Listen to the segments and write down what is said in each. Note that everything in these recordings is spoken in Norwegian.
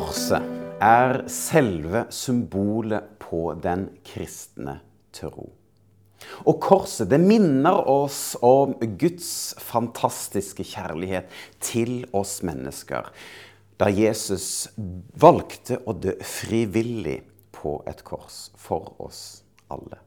Korset er selve symbolet på den kristne tro. Og korset det minner oss om Guds fantastiske kjærlighet til oss mennesker. Da Jesus valgte å dø frivillig på et kors for oss alle.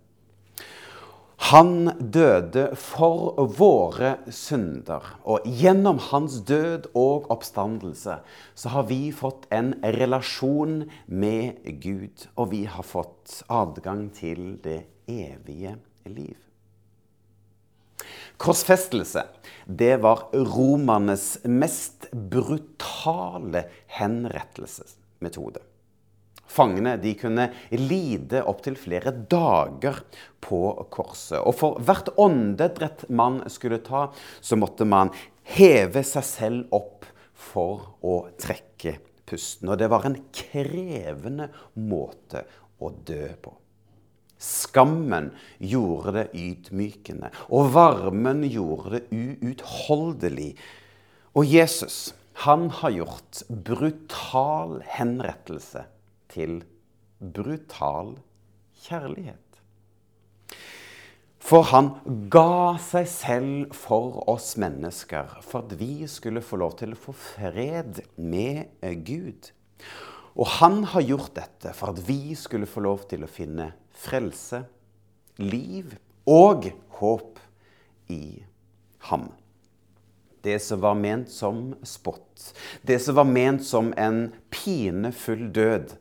Han døde for våre synder, og gjennom hans død og oppstandelse så har vi fått en relasjon med Gud, og vi har fått adgang til det evige liv. Korsfestelse det var romernes mest brutale henrettelsesmetode. Fangene de kunne lide opptil flere dager på korset. Og for hvert åndedrett man skulle ta, så måtte man heve seg selv opp for å trekke pusten. Og det var en krevende måte å dø på. Skammen gjorde det ydmykende, og varmen gjorde det uutholdelig. Og Jesus, han har gjort brutal henrettelse til brutal kjærlighet. For han ga seg selv for oss mennesker, for at vi skulle få lov til å få fred med Gud. Og han har gjort dette for at vi skulle få lov til å finne frelse, liv og håp i ham. Det som var ment som spott, det som var ment som en pinefull død,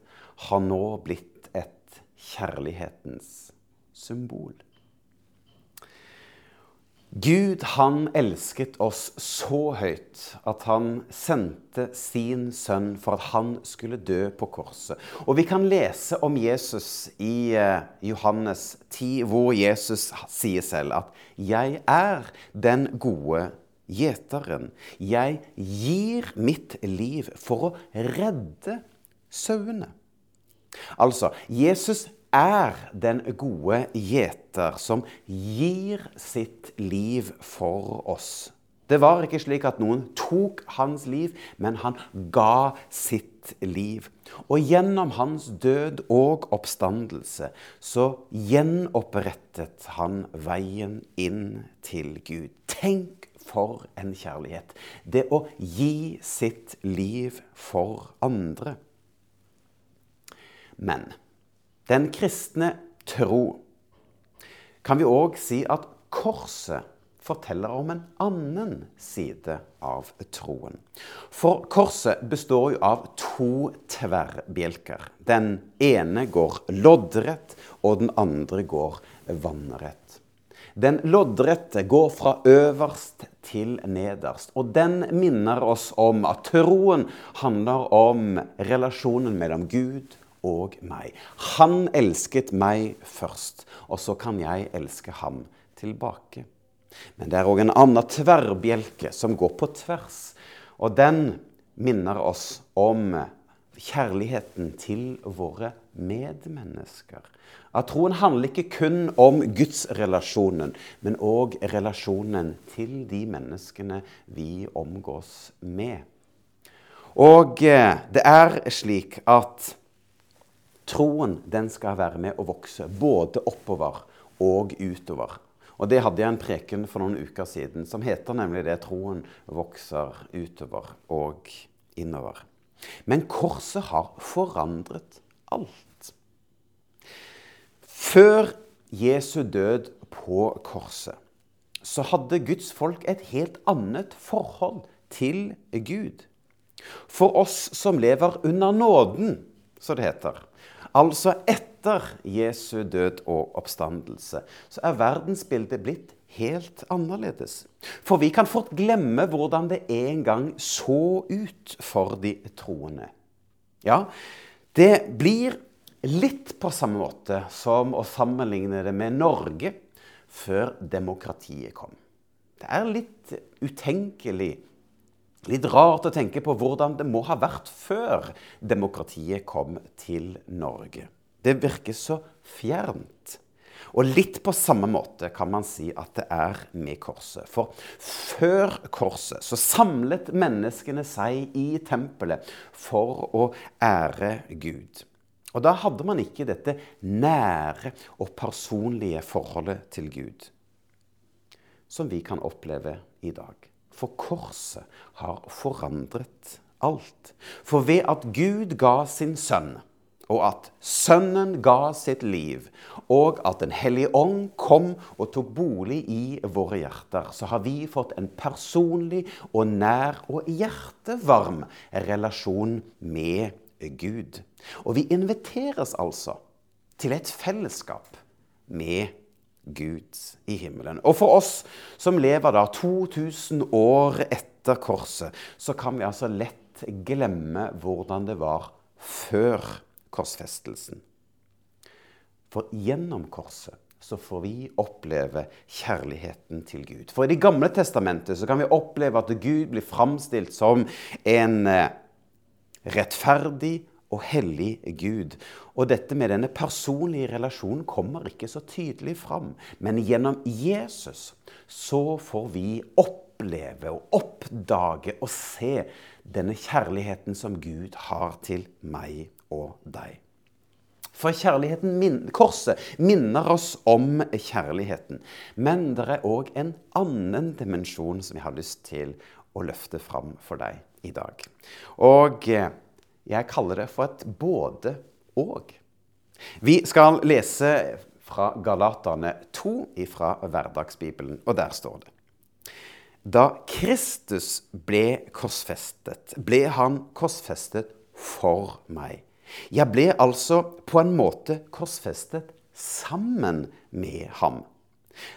har nå blitt et kjærlighetens symbol. Gud han elsket oss så høyt at han sendte sin sønn for at han skulle dø på korset. Og vi kan lese om Jesus i eh, Johannes 10, hvor Jesus sier selv at 'Jeg er den gode gjeteren. Jeg gir mitt liv for å redde sauene'. Altså, Jesus er den gode gjeter som gir sitt liv for oss. Det var ikke slik at noen tok hans liv, men han ga sitt liv. Og gjennom hans død og oppstandelse så gjenopprettet han veien inn til Gud. Tenk for en kjærlighet! Det å gi sitt liv for andre. Men den kristne tro kan vi òg si at korset forteller om en annen side av troen. For korset består jo av to tverrbjelker. Den ene går loddrett, og den andre går vannrett. Den loddrette går fra øverst til nederst, og den minner oss om at troen handler om relasjonen mellom Gud og meg. Han elsket meg først, og så kan jeg elske ham tilbake. Men det er òg en annen tverrbjelke som går på tvers, og den minner oss om kjærligheten til våre medmennesker. At troen handler ikke kun om gudsrelasjonen, men òg relasjonen til de menneskene vi omgås med. Og eh, det er slik at Troen den skal være med å vokse både oppover og utover. Og Det hadde jeg en preken for noen uker siden som heter nemlig det 'Troen vokser utover og innover'. Men korset har forandret alt. Før Jesu død på korset så hadde Guds folk et helt annet forhold til Gud. For oss som lever under nåden, så det heter, Altså etter Jesu død og oppstandelse, så er verdensbildet blitt helt annerledes. For vi kan fort glemme hvordan det en gang så ut for de troende. Ja, det blir litt på samme måte som å sammenligne det med Norge før demokratiet kom. Det er litt utenkelig Litt rart å tenke på hvordan det må ha vært før demokratiet kom til Norge. Det virker så fjernt. Og litt på samme måte kan man si at det er med korset. For før korset så samlet menneskene seg i tempelet for å ære Gud. Og da hadde man ikke dette nære og personlige forholdet til Gud som vi kan oppleve i dag. For korset har forandret alt. For ved at Gud ga sin sønn og at Sønnen ga sitt liv, og at Den hellige ånd kom og tok bolig i våre hjerter, så har vi fått en personlig og nær og hjertevarm relasjon med Gud. Og vi inviteres altså til et fellesskap med Gud i himmelen. Og for oss som lever da 2000 år etter korset, så kan vi altså lett glemme hvordan det var før korsfestelsen. For gjennom korset så får vi oppleve kjærligheten til Gud. For i Det gamle testamentet så kan vi oppleve at Gud blir framstilt som en eh, rettferdig og hellig Gud. Og dette med denne personlige relasjonen kommer ikke så tydelig fram. Men gjennom Jesus så får vi oppleve og oppdage og se denne kjærligheten som Gud har til meg og deg. For kjærligheten min, korset minner oss om kjærligheten. Men det er òg en annen dimensjon som jeg har lyst til å løfte fram for deg i dag. Og eh, jeg kaller det for et både-og. Vi skal lese fra Galatane 2 fra Hverdagsbibelen, og der står det. Da Kristus ble korsfestet, ble han korsfestet for meg jeg ble altså på en måte korsfestet sammen med ham.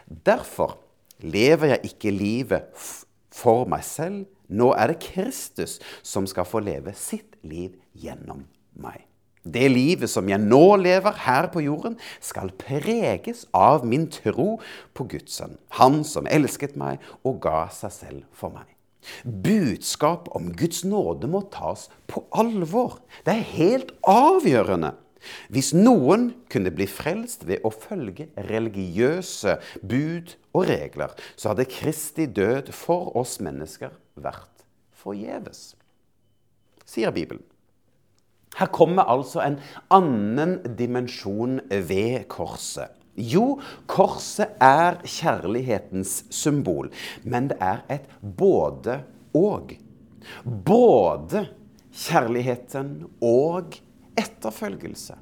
Derfor lever jeg ikke livet for meg selv. Nå er det Kristus som skal få leve sitt liv gjennom meg. Det livet som jeg nå lever her på jorden, skal preges av min tro på Guds sønn, Han som elsket meg og ga seg selv for meg. Budskap om Guds nåde må tas på alvor. Det er helt avgjørende. Hvis noen kunne bli frelst ved å følge religiøse bud og regler, så hadde Kristi død for oss mennesker vært forgjeves, sier Bibelen. Her kommer altså en annen dimensjon ved korset. Jo, korset er kjærlighetens symbol, men det er et både-og. Både kjærligheten og etterfølgelse.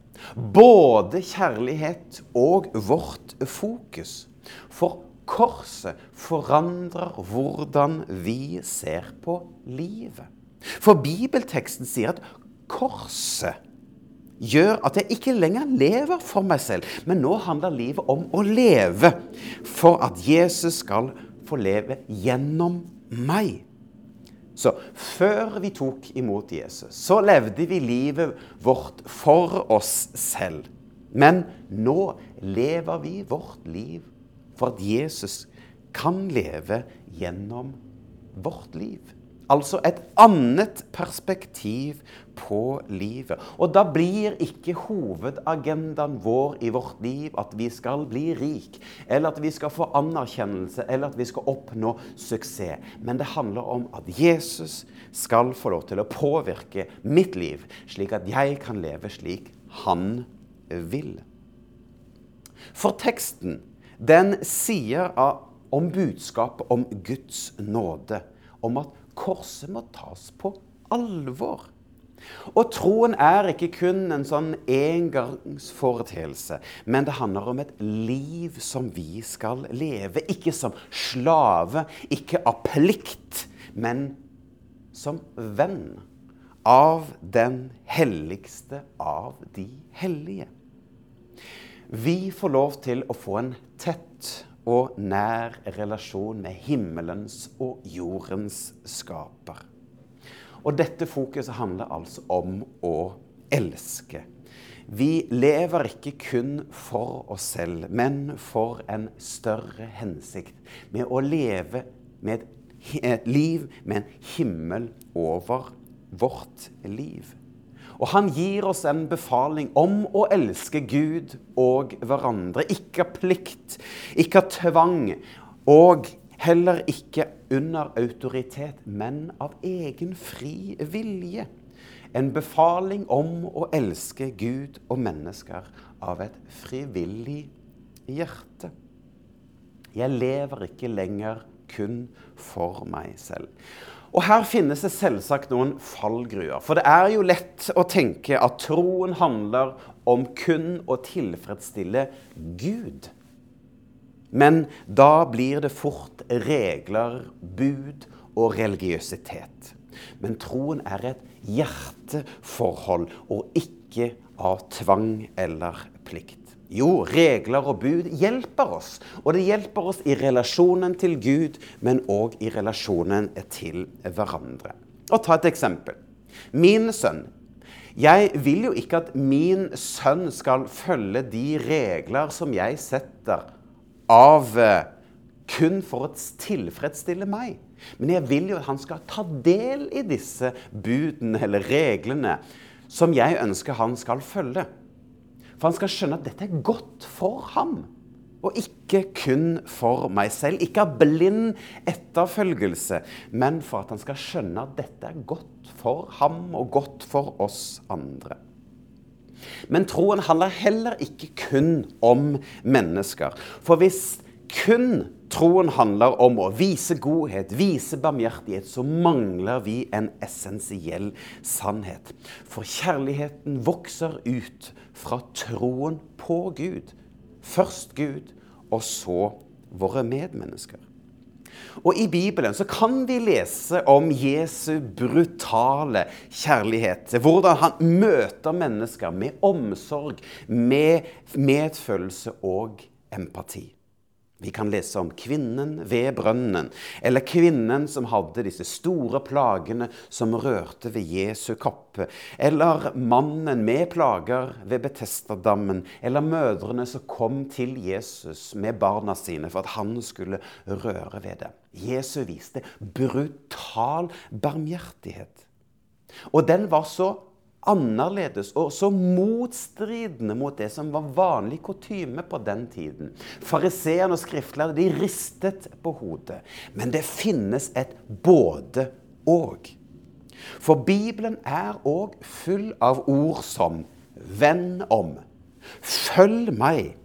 Både kjærlighet og vårt fokus. For korset forandrer hvordan vi ser på livet. For bibelteksten sier at korset gjør at jeg ikke lenger lever for meg selv, men nå handler livet om å leve for at Jesus skal få leve gjennom meg. Så før vi tok imot Jesus, så levde vi livet vårt for oss selv. Men nå lever vi vårt liv for at Jesus kan leve gjennom vårt liv. Altså et annet perspektiv på livet. Og da blir ikke hovedagendaen vår i vårt liv at vi skal bli rik, eller at vi skal få anerkjennelse, eller at vi skal oppnå suksess. Men det handler om at Jesus skal få lov til å påvirke mitt liv, slik at jeg kan leve slik han vil. For teksten, den sier om budskapet om Guds nåde. Om at korset må tas på alvor. Og troen er ikke kun en sånn engangsforeteelse, men det handler om et liv som vi skal leve. Ikke som slave, ikke av plikt, men som venn av den helligste av de hellige. Vi får lov til å få en tett og nær relasjon med himmelens og jordens skaper. Og dette fokuset handler altså om å elske. Vi lever ikke kun for oss selv, men for en større hensikt. Med å leve med et liv med en himmel over vårt liv. Og han gir oss en befaling om å elske Gud og hverandre. Ikke av plikt, ikke av tvang, og heller ikke under autoritet, men av egen fri vilje. En befaling om å elske Gud og mennesker av et frivillig hjerte. Jeg lever ikke lenger kun for meg selv. Og her finnes det selvsagt noen fallgruer. For det er jo lett å tenke at troen handler om kun å tilfredsstille Gud. Men da blir det fort regler, bud og religiøsitet. Men troen er et hjerteforhold og ikke av tvang eller plikt. Jo, regler og bud hjelper oss. Og det hjelper oss i relasjonen til Gud, men òg i relasjonen til hverandre. Og ta et eksempel. Min sønn. Jeg vil jo ikke at min sønn skal følge de regler som jeg setter av eh, kun for å tilfredsstille meg. Men jeg vil jo at han skal ta del i disse budene eller reglene som jeg ønsker han skal følge. For han skal skjønne at dette er godt for ham, og ikke kun for meg selv. Ikke av blind etterfølgelse, men for at han skal skjønne at dette er godt for ham og godt for oss andre. Men troen handler heller ikke kun om mennesker. For hvis kun troen handler om å vise godhet, vise barmhjertighet, så mangler vi en essensiell sannhet. For kjærligheten vokser ut fra troen på Gud. Først Gud, og så våre medmennesker. Og I Bibelen så kan vi lese om Jesu brutale kjærlighet. Hvordan han møter mennesker med omsorg, med medfølelse og empati. Vi kan lese om kvinnen ved brønnen, eller kvinnen som hadde disse store plagene som rørte ved Jesu kopp, eller mannen med plager ved Betestadammen, eller mødrene som kom til Jesus med barna sine for at han skulle røre ved det. Jesu viste brutal barmhjertighet. Og den var så annerledes og så motstridende mot det som var vanlig kutyme på den tiden. Fariseerne og skriftlærde de ristet på hodet. Men det finnes et både-og. For Bibelen er òg full av ord som 'venn om', 'følg meg',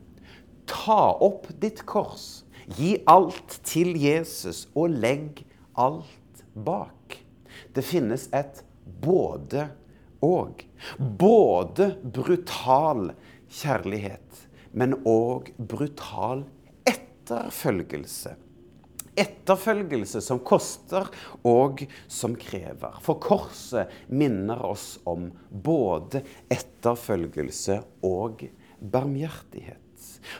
'ta opp ditt kors', 'gi alt til Jesus' og 'legg alt bak'. Det finnes et både-og og. Både brutal kjærlighet, men òg brutal etterfølgelse. Etterfølgelse som koster og som krever. For korset minner oss om både etterfølgelse og barmhjertighet.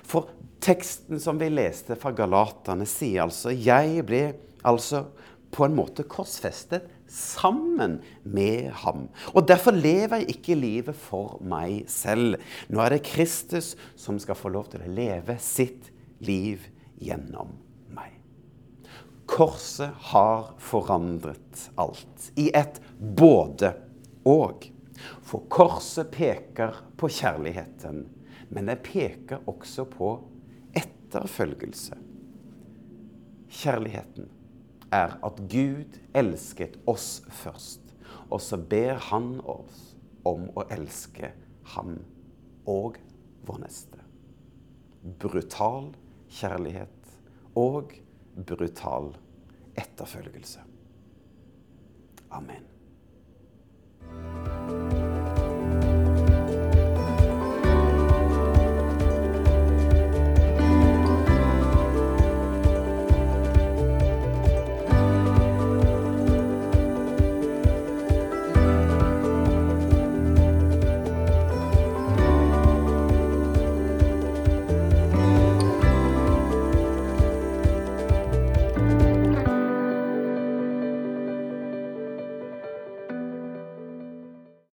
For teksten som vi leste fra Galaterne, sier altså 'Jeg ble altså på en måte korsfestet sammen med ham. Og derfor lever jeg ikke livet for meg selv. Nå er det Kristus som skal få lov til å leve sitt liv gjennom meg. Korset har forandret alt i et både-og. For korset peker på kjærligheten, men det peker også på etterfølgelse. Kjærligheten er at Gud elsket oss først. Og så ber han oss om å elske ham og vår neste. Brutal kjærlighet og brutal etterfølgelse. Amen.